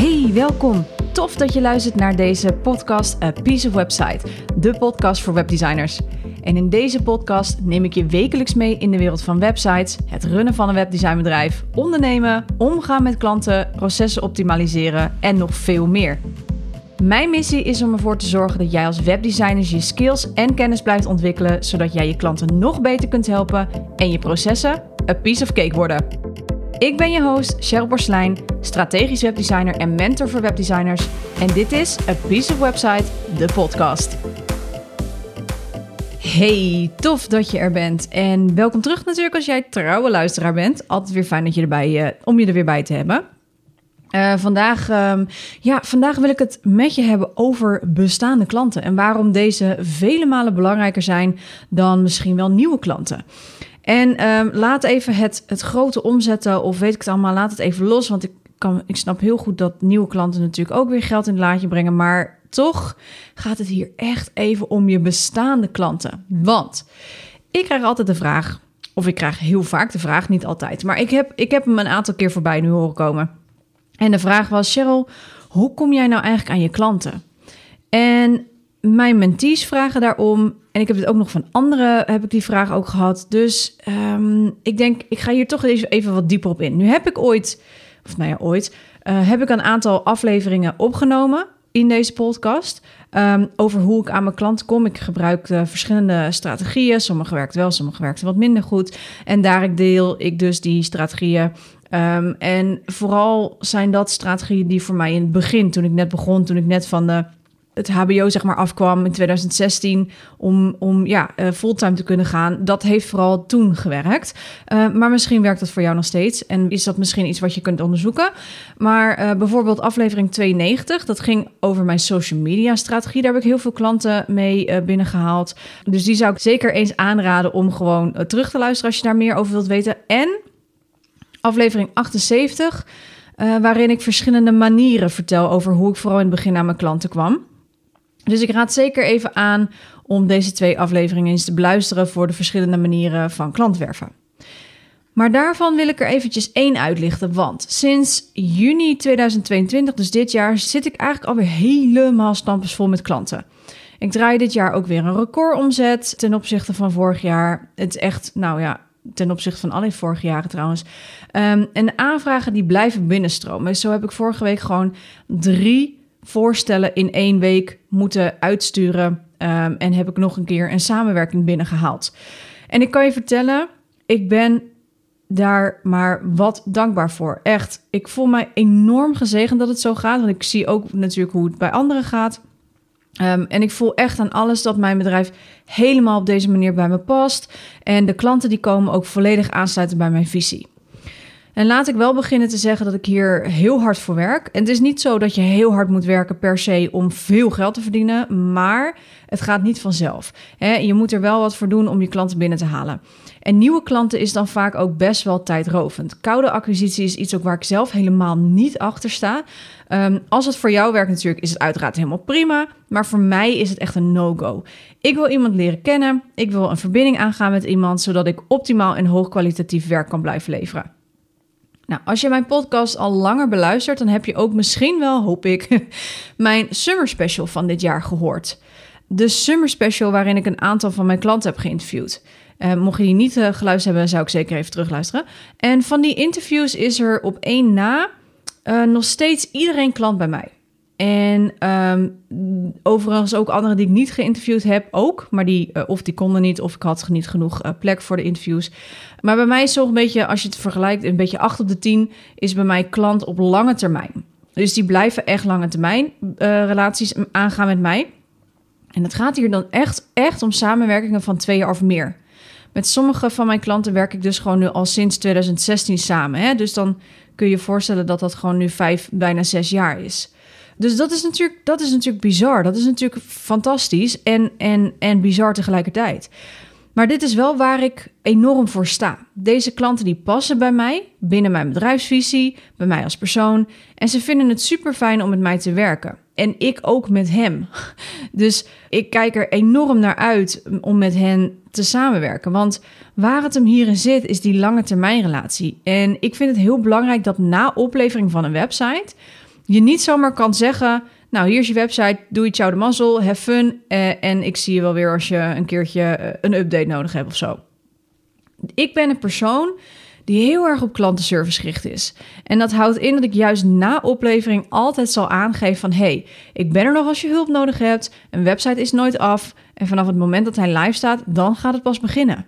Hey, welkom. Tof dat je luistert naar deze podcast A Piece of Website, de podcast voor webdesigners. En in deze podcast neem ik je wekelijks mee in de wereld van websites, het runnen van een webdesignbedrijf, ondernemen, omgaan met klanten, processen optimaliseren en nog veel meer. Mijn missie is om ervoor te zorgen dat jij als webdesigner je skills en kennis blijft ontwikkelen, zodat jij je klanten nog beter kunt helpen en je processen a piece of cake worden. Ik ben je host Cheryl Borslijn, strategisch webdesigner en mentor voor webdesigners. En dit is A Piece of Website, de podcast. Hey, tof dat je er bent. En welkom terug natuurlijk als jij trouwe luisteraar bent. Altijd weer fijn dat je erbij, uh, om je er weer bij te hebben. Uh, vandaag, um, ja, vandaag wil ik het met je hebben over bestaande klanten en waarom deze vele malen belangrijker zijn dan misschien wel nieuwe klanten. En um, laat even het, het grote omzetten of weet ik het allemaal, laat het even los. Want ik, kan, ik snap heel goed dat nieuwe klanten natuurlijk ook weer geld in het laadje brengen. Maar toch gaat het hier echt even om je bestaande klanten. Want ik krijg altijd de vraag, of ik krijg heel vaak de vraag, niet altijd. Maar ik heb, ik heb hem een aantal keer voorbij nu horen komen. En de vraag was, Cheryl, hoe kom jij nou eigenlijk aan je klanten? En mijn mentees vragen daarom. En ik heb het ook nog van anderen, heb ik die vraag ook gehad. Dus um, ik denk, ik ga hier toch even, wat dieper op in. Nu heb ik ooit, of nou ja, ooit, uh, heb ik een aantal afleveringen opgenomen in deze podcast. Um, over hoe ik aan mijn klanten kom. Ik gebruik uh, verschillende strategieën. Sommige werkt wel, sommige werkt wat minder goed. En daar deel ik dus die strategieën Um, en vooral zijn dat strategieën die voor mij in het begin, toen ik net begon, toen ik net van de, het HBO zeg maar afkwam in 2016, om, om ja, uh, fulltime te kunnen gaan, dat heeft vooral toen gewerkt. Uh, maar misschien werkt dat voor jou nog steeds en is dat misschien iets wat je kunt onderzoeken. Maar uh, bijvoorbeeld aflevering 92, dat ging over mijn social media strategie. Daar heb ik heel veel klanten mee binnengehaald. Dus die zou ik zeker eens aanraden om gewoon terug te luisteren als je daar meer over wilt weten. En aflevering 78, uh, waarin ik verschillende manieren vertel over hoe ik vooral in het begin aan mijn klanten kwam. Dus ik raad zeker even aan om deze twee afleveringen eens te beluisteren voor de verschillende manieren van klantwerven. Maar daarvan wil ik er eventjes één uitlichten, want sinds juni 2022, dus dit jaar, zit ik eigenlijk alweer helemaal stampensvol met klanten. Ik draai dit jaar ook weer een recordomzet ten opzichte van vorig jaar. Het is echt, nou ja, ten opzichte van alle vorige jaren trouwens. Um, en de aanvragen die blijven binnenstromen. Zo heb ik vorige week gewoon drie voorstellen in één week moeten uitsturen. Um, en heb ik nog een keer een samenwerking binnengehaald. En ik kan je vertellen, ik ben daar maar wat dankbaar voor. Echt, ik voel mij enorm gezegend dat het zo gaat. Want ik zie ook natuurlijk hoe het bij anderen gaat. Um, en ik voel echt aan alles dat mijn bedrijf helemaal op deze manier bij me past. En de klanten die komen ook volledig aansluiten bij mijn visie. En laat ik wel beginnen te zeggen dat ik hier heel hard voor werk. En het is niet zo dat je heel hard moet werken per se om veel geld te verdienen, maar het gaat niet vanzelf. Je moet er wel wat voor doen om je klanten binnen te halen. En nieuwe klanten is dan vaak ook best wel tijdrovend. Koude acquisitie is iets ook waar ik zelf helemaal niet achter sta. Um, als het voor jou werkt natuurlijk, is het uiteraard helemaal prima. Maar voor mij is het echt een no-go. Ik wil iemand leren kennen. Ik wil een verbinding aangaan met iemand, zodat ik optimaal en hoogkwalitatief werk kan blijven leveren. Nou, als je mijn podcast al langer beluistert, dan heb je ook misschien wel, hoop ik, mijn summer special van dit jaar gehoord. De summer special waarin ik een aantal van mijn klanten heb geïnterviewd. Uh, mocht je die niet uh, geluisterd hebben, zou ik zeker even terugluisteren. En van die interviews is er op één na uh, nog steeds iedereen klant bij mij. En um, overigens ook anderen die ik niet geïnterviewd heb, ook. Maar die, uh, of die konden niet, of ik had niet genoeg uh, plek voor de interviews. Maar bij mij is een beetje, als je het vergelijkt, een beetje 8 op de 10 is bij mij klant op lange termijn. Dus die blijven echt lange termijn uh, relaties aangaan met mij. En het gaat hier dan echt, echt om samenwerkingen van twee jaar of meer. Met sommige van mijn klanten werk ik dus gewoon nu al sinds 2016 samen. Hè? Dus dan kun je je voorstellen dat dat gewoon nu vijf, bijna zes jaar is. Dus dat is natuurlijk, dat is natuurlijk bizar. Dat is natuurlijk fantastisch en, en, en bizar tegelijkertijd. Maar dit is wel waar ik enorm voor sta. Deze klanten die passen bij mij, binnen mijn bedrijfsvisie, bij mij als persoon. En ze vinden het super fijn om met mij te werken. En ik ook met hem. Dus ik kijk er enorm naar uit om met hen te samenwerken. Want waar het hem hierin zit, is die lange termijn relatie. En ik vind het heel belangrijk dat na oplevering van een website je niet zomaar kan zeggen... nou, hier is je website, doe je ciao de mazzel, have fun... Eh, en ik zie je wel weer als je een keertje eh, een update nodig hebt of zo. Ik ben een persoon die heel erg op klantenservice gericht is. En dat houdt in dat ik juist na oplevering altijd zal aangeven van... hey, ik ben er nog als je hulp nodig hebt, een website is nooit af... en vanaf het moment dat hij live staat, dan gaat het pas beginnen.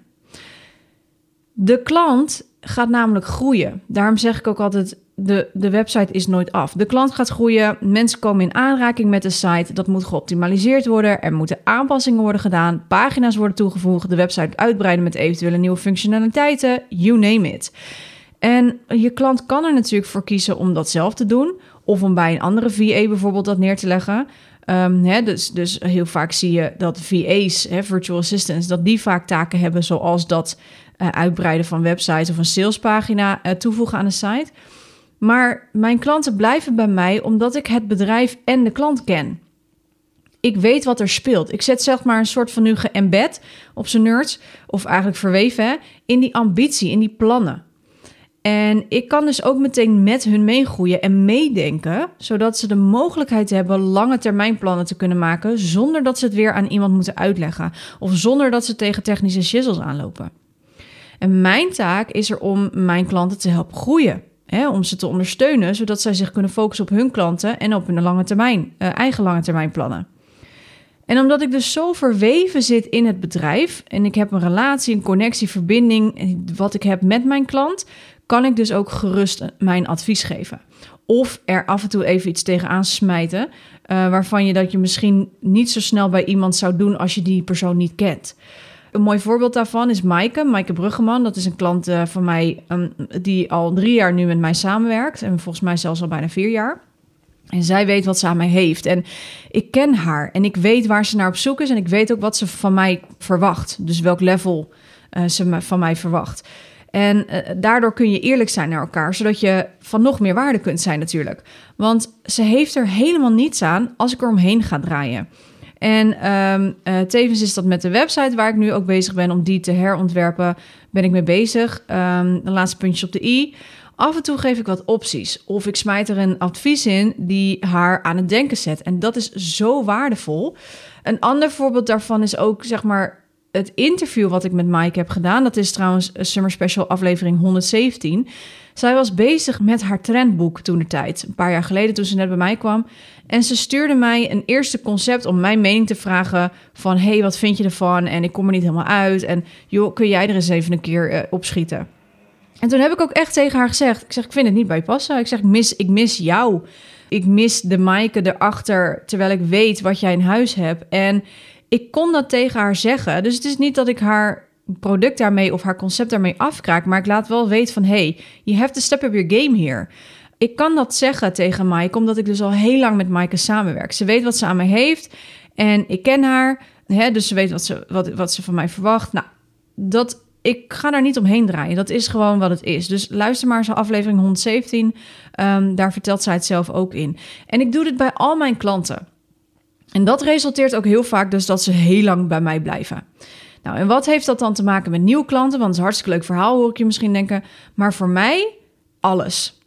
De klant gaat namelijk groeien. Daarom zeg ik ook altijd, de, de website is nooit af. De klant gaat groeien, mensen komen in aanraking met de site. Dat moet geoptimaliseerd worden, er moeten aanpassingen worden gedaan... pagina's worden toegevoegd, de website uitbreiden met eventuele nieuwe functionaliteiten, you name it. En je klant kan er natuurlijk voor kiezen om dat zelf te doen... of om bij een andere VA bijvoorbeeld dat neer te leggen... Um, hè, dus, dus heel vaak zie je dat VA's, hè, virtual assistants, dat die vaak taken hebben zoals dat uh, uitbreiden van websites of een salespagina uh, toevoegen aan de site. Maar mijn klanten blijven bij mij omdat ik het bedrijf en de klant ken. Ik weet wat er speelt. Ik zet zeg maar een soort van nu geëmbed op zijn nerds, of eigenlijk verweven, in die ambitie, in die plannen. En ik kan dus ook meteen met hun meegroeien en meedenken, zodat ze de mogelijkheid hebben lange termijn plannen te kunnen maken, zonder dat ze het weer aan iemand moeten uitleggen of zonder dat ze tegen technische shizzles aanlopen. En mijn taak is er om mijn klanten te helpen groeien. Hè, om ze te ondersteunen, zodat zij zich kunnen focussen op hun klanten en op hun lange termijn, uh, eigen lange termijn plannen. En omdat ik dus zo verweven zit in het bedrijf en ik heb een relatie, een connectie, verbinding, wat ik heb met mijn klant, kan ik dus ook gerust mijn advies geven. Of er af en toe even iets tegenaan smijten, uh, waarvan je dat je misschien niet zo snel bij iemand zou doen als je die persoon niet kent. Een mooi voorbeeld daarvan is Maaike, Maaike Bruggeman. Dat is een klant uh, van mij um, die al drie jaar nu met mij samenwerkt. En volgens mij zelfs al bijna vier jaar. En zij weet wat ze aan mij heeft. En ik ken haar en ik weet waar ze naar op zoek is. En ik weet ook wat ze van mij verwacht. Dus welk level uh, ze van mij verwacht. En uh, daardoor kun je eerlijk zijn naar elkaar, zodat je van nog meer waarde kunt zijn natuurlijk. Want ze heeft er helemaal niets aan als ik er omheen ga draaien. En um, uh, tevens is dat met de website waar ik nu ook bezig ben om die te herontwerpen, ben ik mee bezig. De laatste puntjes op de i. Af en toe geef ik wat opties. Of ik smijt er een advies in die haar aan het denken zet. En dat is zo waardevol. Een ander voorbeeld daarvan is ook, zeg maar, het interview wat ik met Mike heb gedaan. Dat is trouwens Summer Special aflevering 117. Zij was bezig met haar trendboek toen de tijd. Een paar jaar geleden toen ze net bij mij kwam. En ze stuurde mij een eerste concept om mijn mening te vragen van... hey, wat vind je ervan? En ik kom er niet helemaal uit. En joh, kun jij er eens even een keer uh, opschieten? En toen heb ik ook echt tegen haar gezegd... ik zeg, ik vind het niet bij passen. Ik zeg, mis, ik mis jou. Ik mis de Maaike erachter, terwijl ik weet wat jij in huis hebt. En ik kon dat tegen haar zeggen. Dus het is niet dat ik haar product daarmee of haar concept daarmee afkraak. Maar ik laat wel weten van... hey, you have to step up your game here. Ik kan dat zeggen tegen Maaike, omdat ik dus al heel lang met Maaike samenwerk. Ze weet wat ze aan mij heeft en ik ken haar. Hè, dus ze weet wat ze, wat, wat ze van mij verwacht. Nou, dat, ik ga daar niet omheen draaien. Dat is gewoon wat het is. Dus luister maar eens aflevering 117. Um, ehm, daar vertelt zij het zelf ook in. En ik doe dit bij al mijn klanten. En dat resulteert ook heel vaak dus dat ze heel lang bij mij blijven. Nou, en wat heeft dat dan te maken met nieuwe klanten? Want het is een hartstikke leuk verhaal, hoor ik je misschien denken. Maar voor mij, alles.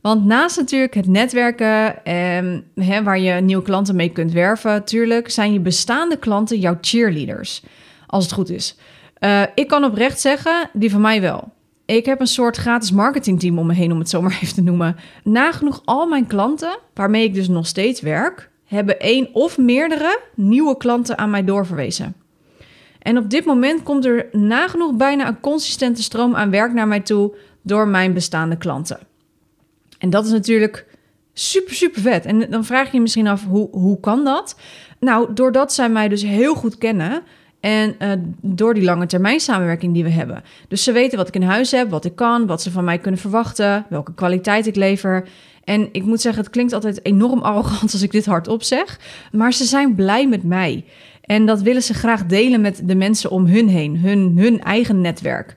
Want naast natuurlijk het netwerken, en hè, waar je nieuwe klanten mee kunt werven, natuurlijk zijn je bestaande klanten jouw cheerleaders. Als het goed is. Uh, ik kan oprecht zeggen, die van mij wel. Ik heb een soort gratis marketingteam om me heen, om het zo maar even te noemen. Nagenoeg al mijn klanten, waarmee ik dus nog steeds werk, hebben één of meerdere nieuwe klanten aan mij doorverwezen. En op dit moment komt er nagenoeg bijna een consistente stroom aan werk naar mij toe door mijn bestaande klanten. En dat is natuurlijk super, super vet. En dan vraag je je misschien af, hoe, hoe kan dat? Nou, doordat zij mij dus heel goed kennen... En uh, door die lange termijn samenwerking die we hebben. Dus ze weten wat ik in huis heb, wat ik kan, wat ze van mij kunnen verwachten, welke kwaliteit ik lever. En ik moet zeggen, het klinkt altijd enorm arrogant als ik dit hardop zeg. Maar ze zijn blij met mij. En dat willen ze graag delen met de mensen om hun heen, hun, hun eigen netwerk.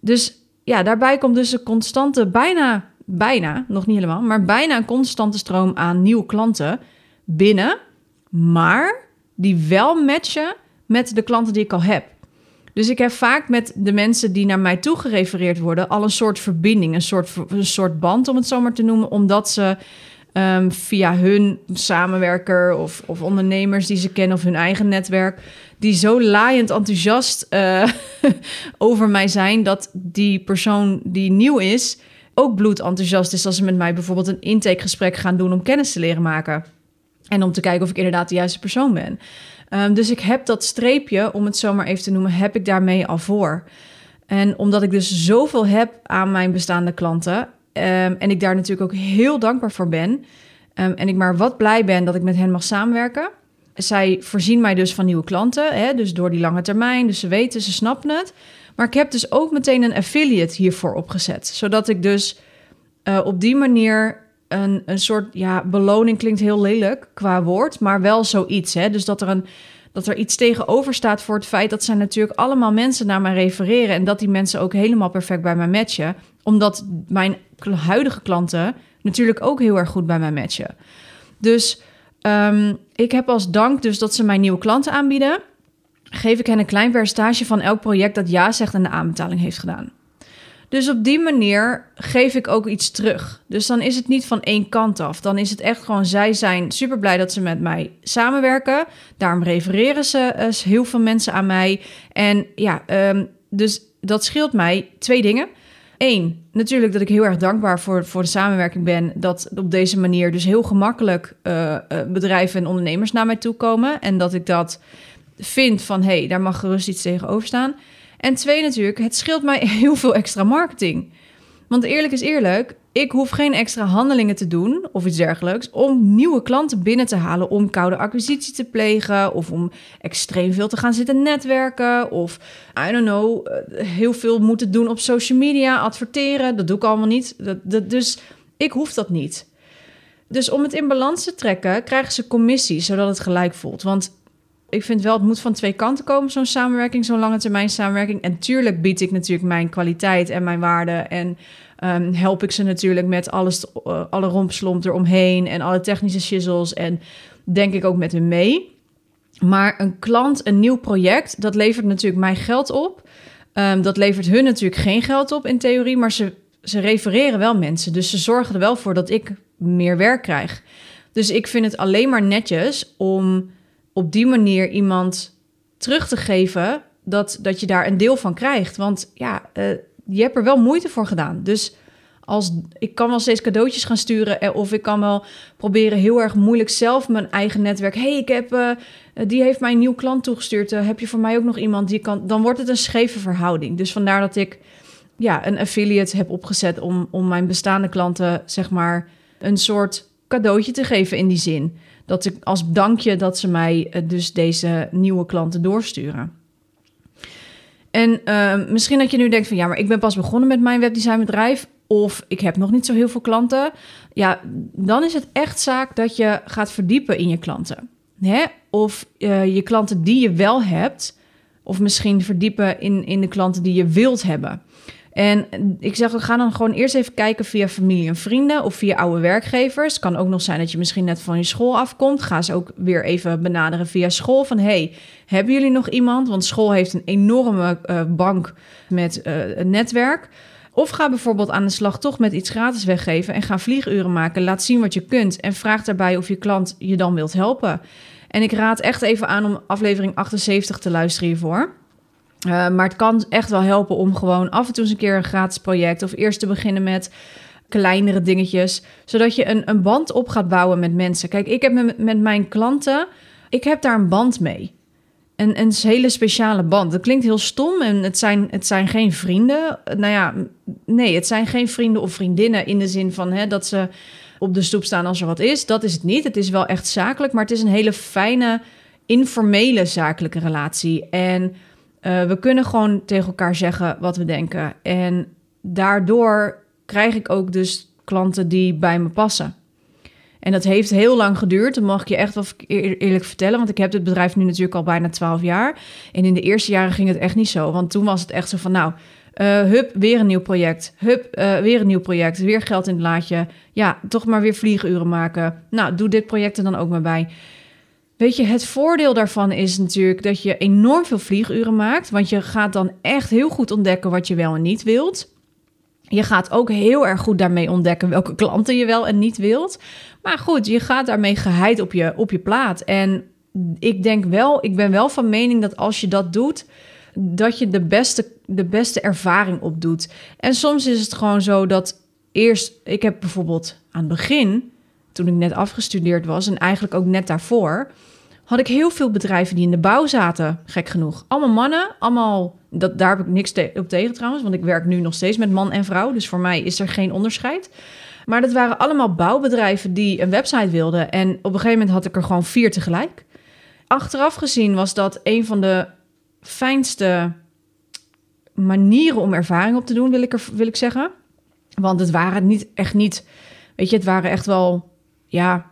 Dus ja, daarbij komt dus een constante, bijna, bijna, nog niet helemaal, maar bijna een constante stroom aan nieuwe klanten binnen. Maar die wel matchen met de klanten die ik al heb. Dus ik heb vaak met de mensen die naar mij toe gerefereerd worden al een soort verbinding, een soort, een soort band om het zo maar te noemen, omdat ze ehm, via hun samenwerker of, of ondernemers die ze kennen of hun eigen netwerk, die zo laaiend enthousiast uh, over mij zijn dat die persoon die nieuw is ook bloedenthousiast is als ze met mij bijvoorbeeld een intakegesprek gaan doen om kennis te leren maken. En om te kijken of ik inderdaad de juiste persoon ben. Um, dus ik heb dat streepje, om het zo maar even te noemen, heb ik daarmee al voor. En omdat ik dus zoveel heb aan mijn bestaande klanten. Um, en ik daar natuurlijk ook heel dankbaar voor ben. Um, en ik maar wat blij ben dat ik met hen mag samenwerken. Zij voorzien mij dus van nieuwe klanten. Hè, dus door die lange termijn. Dus ze weten, ze snappen het. Maar ik heb dus ook meteen een affiliate hiervoor opgezet. Zodat ik dus uh, op die manier een, een soort ja, beloning klinkt heel lelijk qua woord, maar wel zoiets. Hè? Dus dat er, een, dat er iets tegenover staat voor het feit dat zij natuurlijk allemaal mensen naar mij refereren en dat die mensen ook helemaal perfect bij mij matchen. Omdat mijn huidige klanten natuurlijk ook heel erg goed bij mij matchen. Dus um, ik heb als dank dus dat ze mij nieuwe klanten aanbieden, geef ik hen een klein percentage van elk project dat ja zegt en de aanbetaling heeft gedaan. Dus op die manier geef ik ook iets terug. Dus dan is het niet van één kant af. Dan is het echt gewoon, zij zijn super blij dat ze met mij samenwerken. Daarom refereren ze uh, heel veel mensen aan mij. En ja, um, dus dat scheelt mij twee dingen. Eén, natuurlijk dat ik heel erg dankbaar voor, voor de samenwerking ben. Dat op deze manier dus heel gemakkelijk uh, bedrijven en ondernemers naar mij toe komen. En dat ik dat vind van, hé, hey, daar mag gerust iets tegenover staan. En twee natuurlijk, het scheelt mij heel veel extra marketing. Want eerlijk is eerlijk, ik hoef geen extra handelingen te doen of iets dergelijks om nieuwe klanten binnen te halen, om koude acquisitie te plegen of om extreem veel te gaan zitten netwerken of I don't know, eh, heel veel moeten doen op social media, adverteren. Dat doe ik allemaal niet. Dat, dus ik hoef dat niet. Dus om het in balans te trekken, krijgen ze commissie, zodat het gelijk voelt. Want ik vind wel, het moet van twee kanten komen, zo'n samenwerking, zo'n lange termijn samenwerking. En tuurlijk bied ik natuurlijk mijn kwaliteit en mijn waarde. En um, help ik ze natuurlijk met alles, uh, alle rompslomp eromheen en alle technische shizzles. En denk ik ook met hun mee. Maar een klant, een nieuw project, dat levert natuurlijk mij geld op. Um, dat levert hun natuurlijk geen geld op in theorie, maar ze, ze refereren wel mensen. Dus ze zorgen er wel voor dat ik meer werk krijg. Dus ik vind het alleen maar netjes om op die manier iemand terug te geven dat, dat je daar een deel van krijgt. Want ja, uh, je hebt er wel moeite voor gedaan. Dus als, ik kan wel steeds cadeautjes gaan sturen. Eh, of ik kan wel proberen heel erg moeilijk zelf mijn eigen netwerk. hey, ik heb, uh, die heeft mij een nieuw klant toegestuurd. Heb je voor mij ook nog iemand die kan. Dan wordt het een scheve verhouding. Dus vandaar dat ik ja, een affiliate heb opgezet om, om mijn bestaande klanten, zeg maar, een soort cadeautje te geven in die zin dat ik als dankje dat ze mij eh, dus deze nieuwe klanten doorsturen. En uh, misschien dat je nu denkt van ja, maar ik ben pas begonnen met mijn webdesignbedrijf of ik heb nog niet zo heel veel klanten. Ja, dan is het echt zaak dat je gaat verdiepen in je klanten. Hè? Of uh, je klanten die je wel hebt, of misschien verdiepen in, in de klanten die je wilt hebben. En ik zeg, we gaan dan gewoon eerst even kijken via familie en vrienden of via oude werkgevers. Het kan ook nog zijn dat je misschien net van je school afkomt. Ga ze ook weer even benaderen via school. Van hey, hebben jullie nog iemand? Want school heeft een enorme uh, bank met een netwerk. Of ga bijvoorbeeld aan de slag toch met iets gratis weggeven en ga vlieguren maken. Laat zien wat je kunt en vraag daarbij of je klant je dan wilt helpen. En ik raad echt even aan om aflevering 78 te luisteren hiervoor. Uh, maar het kan echt wel helpen om gewoon af en toe eens een keer een gratis project of eerst te beginnen met kleinere dingetjes, zodat je een, een band op gaat bouwen met mensen. Kijk, ik heb met, met mijn klanten, ik heb daar een band mee. Een, een hele speciale band. Dat klinkt heel stom en het zijn, het zijn geen vrienden. Nou ja, nee, het zijn geen vrienden of vriendinnen in de zin van hè, dat ze op de stoep staan als er wat is. Dat is het niet. Het is wel echt zakelijk, maar het is een hele fijne, informele zakelijke relatie. En uh, we kunnen gewoon tegen elkaar zeggen wat we denken. En daardoor krijg ik ook dus klanten die bij me passen. En dat heeft heel lang geduurd. Dat mag ik je echt wel eerlijk vertellen. Want ik heb dit bedrijf nu natuurlijk al bijna 12 jaar. En in de eerste jaren ging het echt niet zo. Want toen was het echt zo van, nou, uh, hup, weer een nieuw project. Hup, uh, weer een nieuw project. Weer geld in het laadje. Ja, toch maar weer vlieguren maken. Nou, doe dit project er dan ook maar bij. Weet je, het voordeel daarvan is natuurlijk dat je enorm veel vlieguren maakt. Want je gaat dan echt heel goed ontdekken wat je wel en niet wilt. Je gaat ook heel erg goed daarmee ontdekken welke klanten je wel en niet wilt. Maar goed, je gaat daarmee geheid op je, op je plaat. En ik denk wel, ik ben wel van mening dat als je dat doet, dat je de beste, de beste ervaring opdoet. En soms is het gewoon zo dat eerst, ik heb bijvoorbeeld aan het begin, toen ik net afgestudeerd was en eigenlijk ook net daarvoor, had ik heel veel bedrijven die in de bouw zaten, gek genoeg. Allemaal mannen, allemaal, dat, daar heb ik niks op tegen trouwens, want ik werk nu nog steeds met man en vrouw, dus voor mij is er geen onderscheid. Maar dat waren allemaal bouwbedrijven die een website wilden. En op een gegeven moment had ik er gewoon vier tegelijk. Achteraf gezien was dat een van de fijnste manieren om ervaring op te doen, wil ik, er, wil ik zeggen. Want het waren niet echt niet, weet je, het waren echt wel, ja,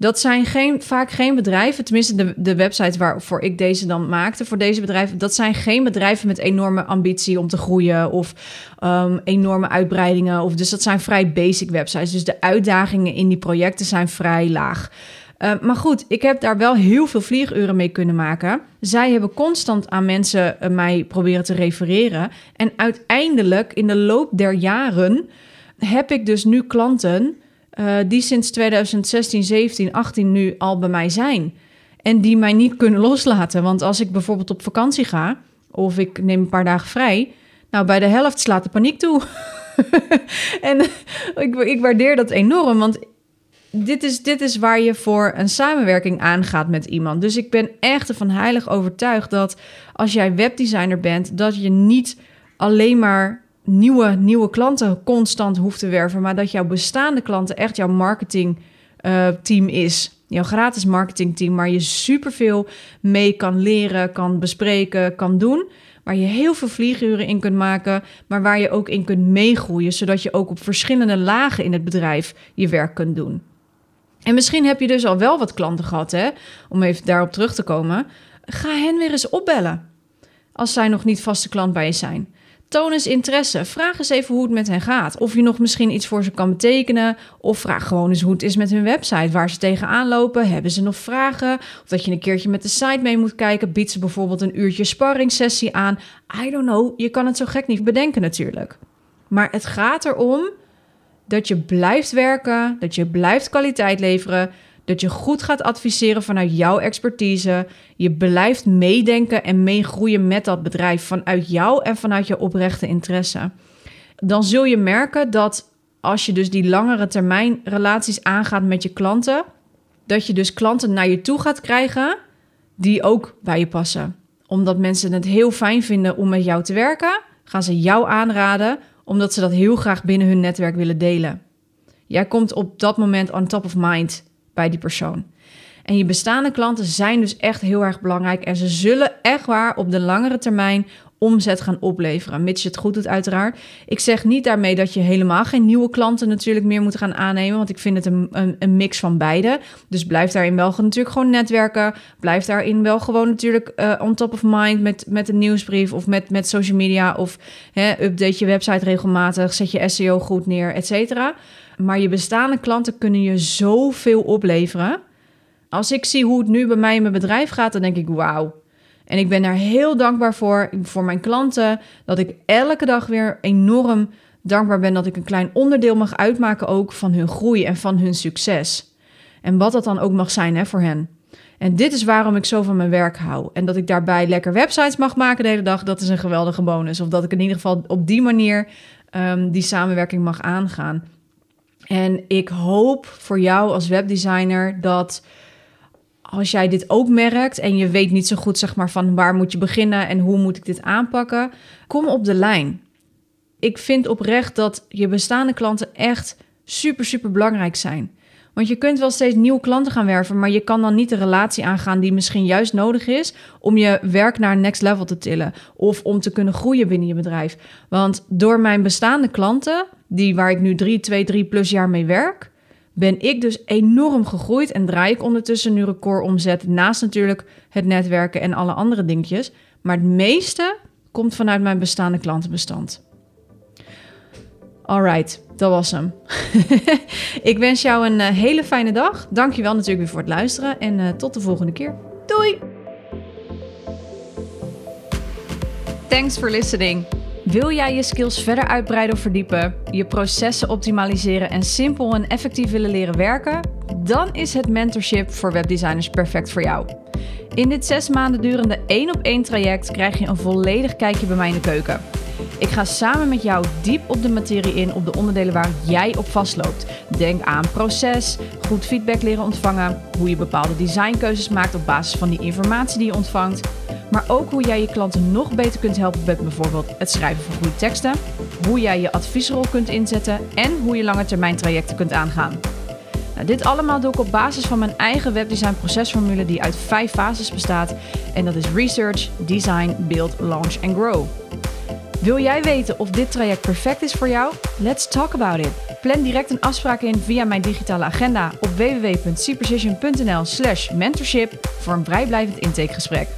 dat zijn geen, vaak geen bedrijven, tenminste de, de websites waarvoor ik deze dan maakte, voor deze bedrijven, dat zijn geen bedrijven met enorme ambitie om te groeien of um, enorme uitbreidingen. Of, dus dat zijn vrij basic websites. Dus de uitdagingen in die projecten zijn vrij laag. Uh, maar goed, ik heb daar wel heel veel vlieguren mee kunnen maken. Zij hebben constant aan mensen uh, mij proberen te refereren. En uiteindelijk, in de loop der jaren, heb ik dus nu klanten uh, die sinds 2016, 17, 18 nu al bij mij zijn. En die mij niet kunnen loslaten. Want als ik bijvoorbeeld op vakantie ga, of ik neem een paar dagen vrij, nou bij de helft slaat de paniek toe. en ik, ik waardeer dat enorm, want dit is, dit is waar je voor een samenwerking aangaat met iemand. Dus ik ben echt ervan heilig overtuigd dat als jij webdesigner bent, dat je niet alleen maar nieuwe, nieuwe klanten constant hoeft te werven, maar dat jouw bestaande klanten echt jouw marketingteam uh, is. Jouw gratis marketingteam, waar je superveel mee kan leren, kan bespreken, kan doen. Waar je heel veel vlieguren in kunt maken, maar waar je ook in kunt meegroeien, zodat je ook op verschillende lagen in het bedrijf je werk kunt doen. En misschien heb je dus al wel wat klanten gehad, hè? om even daarop terug te komen. Ga hen weer eens opbellen als zij nog niet vaste klant bij je zijn. Toon eens interesse. Vraag eens even hoe het met hen gaat. Of je nog misschien iets voor ze kan betekenen. Of vraag gewoon eens hoe het is met hun website. Waar ze tegenaan lopen. Hebben ze nog vragen? Of dat je een keertje met de site mee moet kijken. Biedt ze bijvoorbeeld een uurtje sparringssessie aan. I don't know. Je kan het zo gek niet bedenken natuurlijk. Maar het gaat erom dat je blijft werken. Dat je blijft kwaliteit leveren dat je goed gaat adviseren vanuit jouw expertise. Je blijft meedenken en meegroeien met dat bedrijf vanuit jou en vanuit je oprechte interesse. Dan zul je merken dat als je dus die langere termijn relaties aangaat met je klanten, dat je dus klanten naar je toe gaat krijgen die ook bij je passen. Omdat mensen het heel fijn vinden om met jou te werken, gaan ze jou aanraden omdat ze dat heel graag binnen hun netwerk willen delen. Jij komt op dat moment on top of mind bij die persoon. En je bestaande klanten zijn dus echt heel erg belangrijk en ze zullen echt waar op de langere termijn omzet gaan opleveren, mits je het goed doet uiteraard. Ik zeg niet daarmee dat je helemaal geen nieuwe klanten natuurlijk meer moet gaan aannemen, want ik vind het een, een, een mix van beide. Dus blijf daarin wel natuurlijk gewoon netwerken, blijf daarin wel gewoon natuurlijk uh, on top of mind met, met een nieuwsbrief of met, met social media of hè, update je website regelmatig, zet je SEO goed neer, et cetera. Maar je bestaande klanten kunnen je zoveel opleveren. Als ik zie hoe het nu bij mij in mijn bedrijf gaat, dan denk ik wauw. En ik ben daar heel dankbaar voor, voor mijn klanten, dat ik elke dag weer enorm dankbaar ben dat ik een klein onderdeel mag uitmaken ook van hun groei en van hun succes. En wat dat dan ook mag zijn hè, voor hen. En dit is waarom ik zo van mijn werk hou. En dat ik daarbij lekker websites mag maken de hele dag, dat is een geweldige bonus. Of dat ik in ieder geval op die manier um, die samenwerking mag aangaan. En ik hoop voor jou als webdesigner dat als jij dit ook merkt en je weet niet zo goed zeg maar van waar moet je beginnen en hoe moet ik dit aanpakken, kom op de lijn. Ik vind oprecht dat je bestaande klanten echt super super belangrijk zijn. Want je kunt wel steeds nieuwe klanten gaan werven, maar je kan dan niet de relatie aangaan die misschien juist nodig is om je werk naar next level te tillen of om te kunnen groeien binnen je bedrijf. Want door mijn bestaande klanten, die waar ik nu drie, twee, drie plus jaar mee werk, ben ik dus enorm gegroeid en draai ik ondertussen nu recordomzet naast natuurlijk het netwerken en alle andere dingetjes. Maar het meeste komt vanuit mijn bestaande klantenbestand. Alright, dat was hem. ik wens jou een uh, hele fijne dag. Dankjewel natuurlijk weer voor het luisteren en uh, tot de volgende keer. Doei! Thanks for listening. Wil jij je skills verder uitbreiden of verdiepen, je processen optimaliseren en simpel en effectief willen leren werken? Dan is het mentorship voor webdesigners perfect voor jou. In dit zes maanden durende één op één traject krijg je een volledig kijkje bij mij in de keuken. Ik ga samen met jou diep op de materie in op de onderdelen waar jij op vastloopt. Denk aan proces, goed feedback leren ontvangen, hoe je bepaalde designkeuzes maakt op basis van die informatie die je ontvangt. Maar ook hoe jij je klanten nog beter kunt helpen met bijvoorbeeld het schrijven van goede teksten, hoe jij je adviesrol kunt inzetten en hoe je lange termijn trajecten kunt aangaan. Nou, dit allemaal doe ik op basis van mijn eigen webdesign procesformule die uit vijf fases bestaat. En dat is research, design, build, launch en grow. Wil jij weten of dit traject perfect is voor jou? Let's talk about it. Plan direct een afspraak in via mijn digitale agenda op www.cprecision.nl slash mentorship voor een vrijblijvend intakegesprek.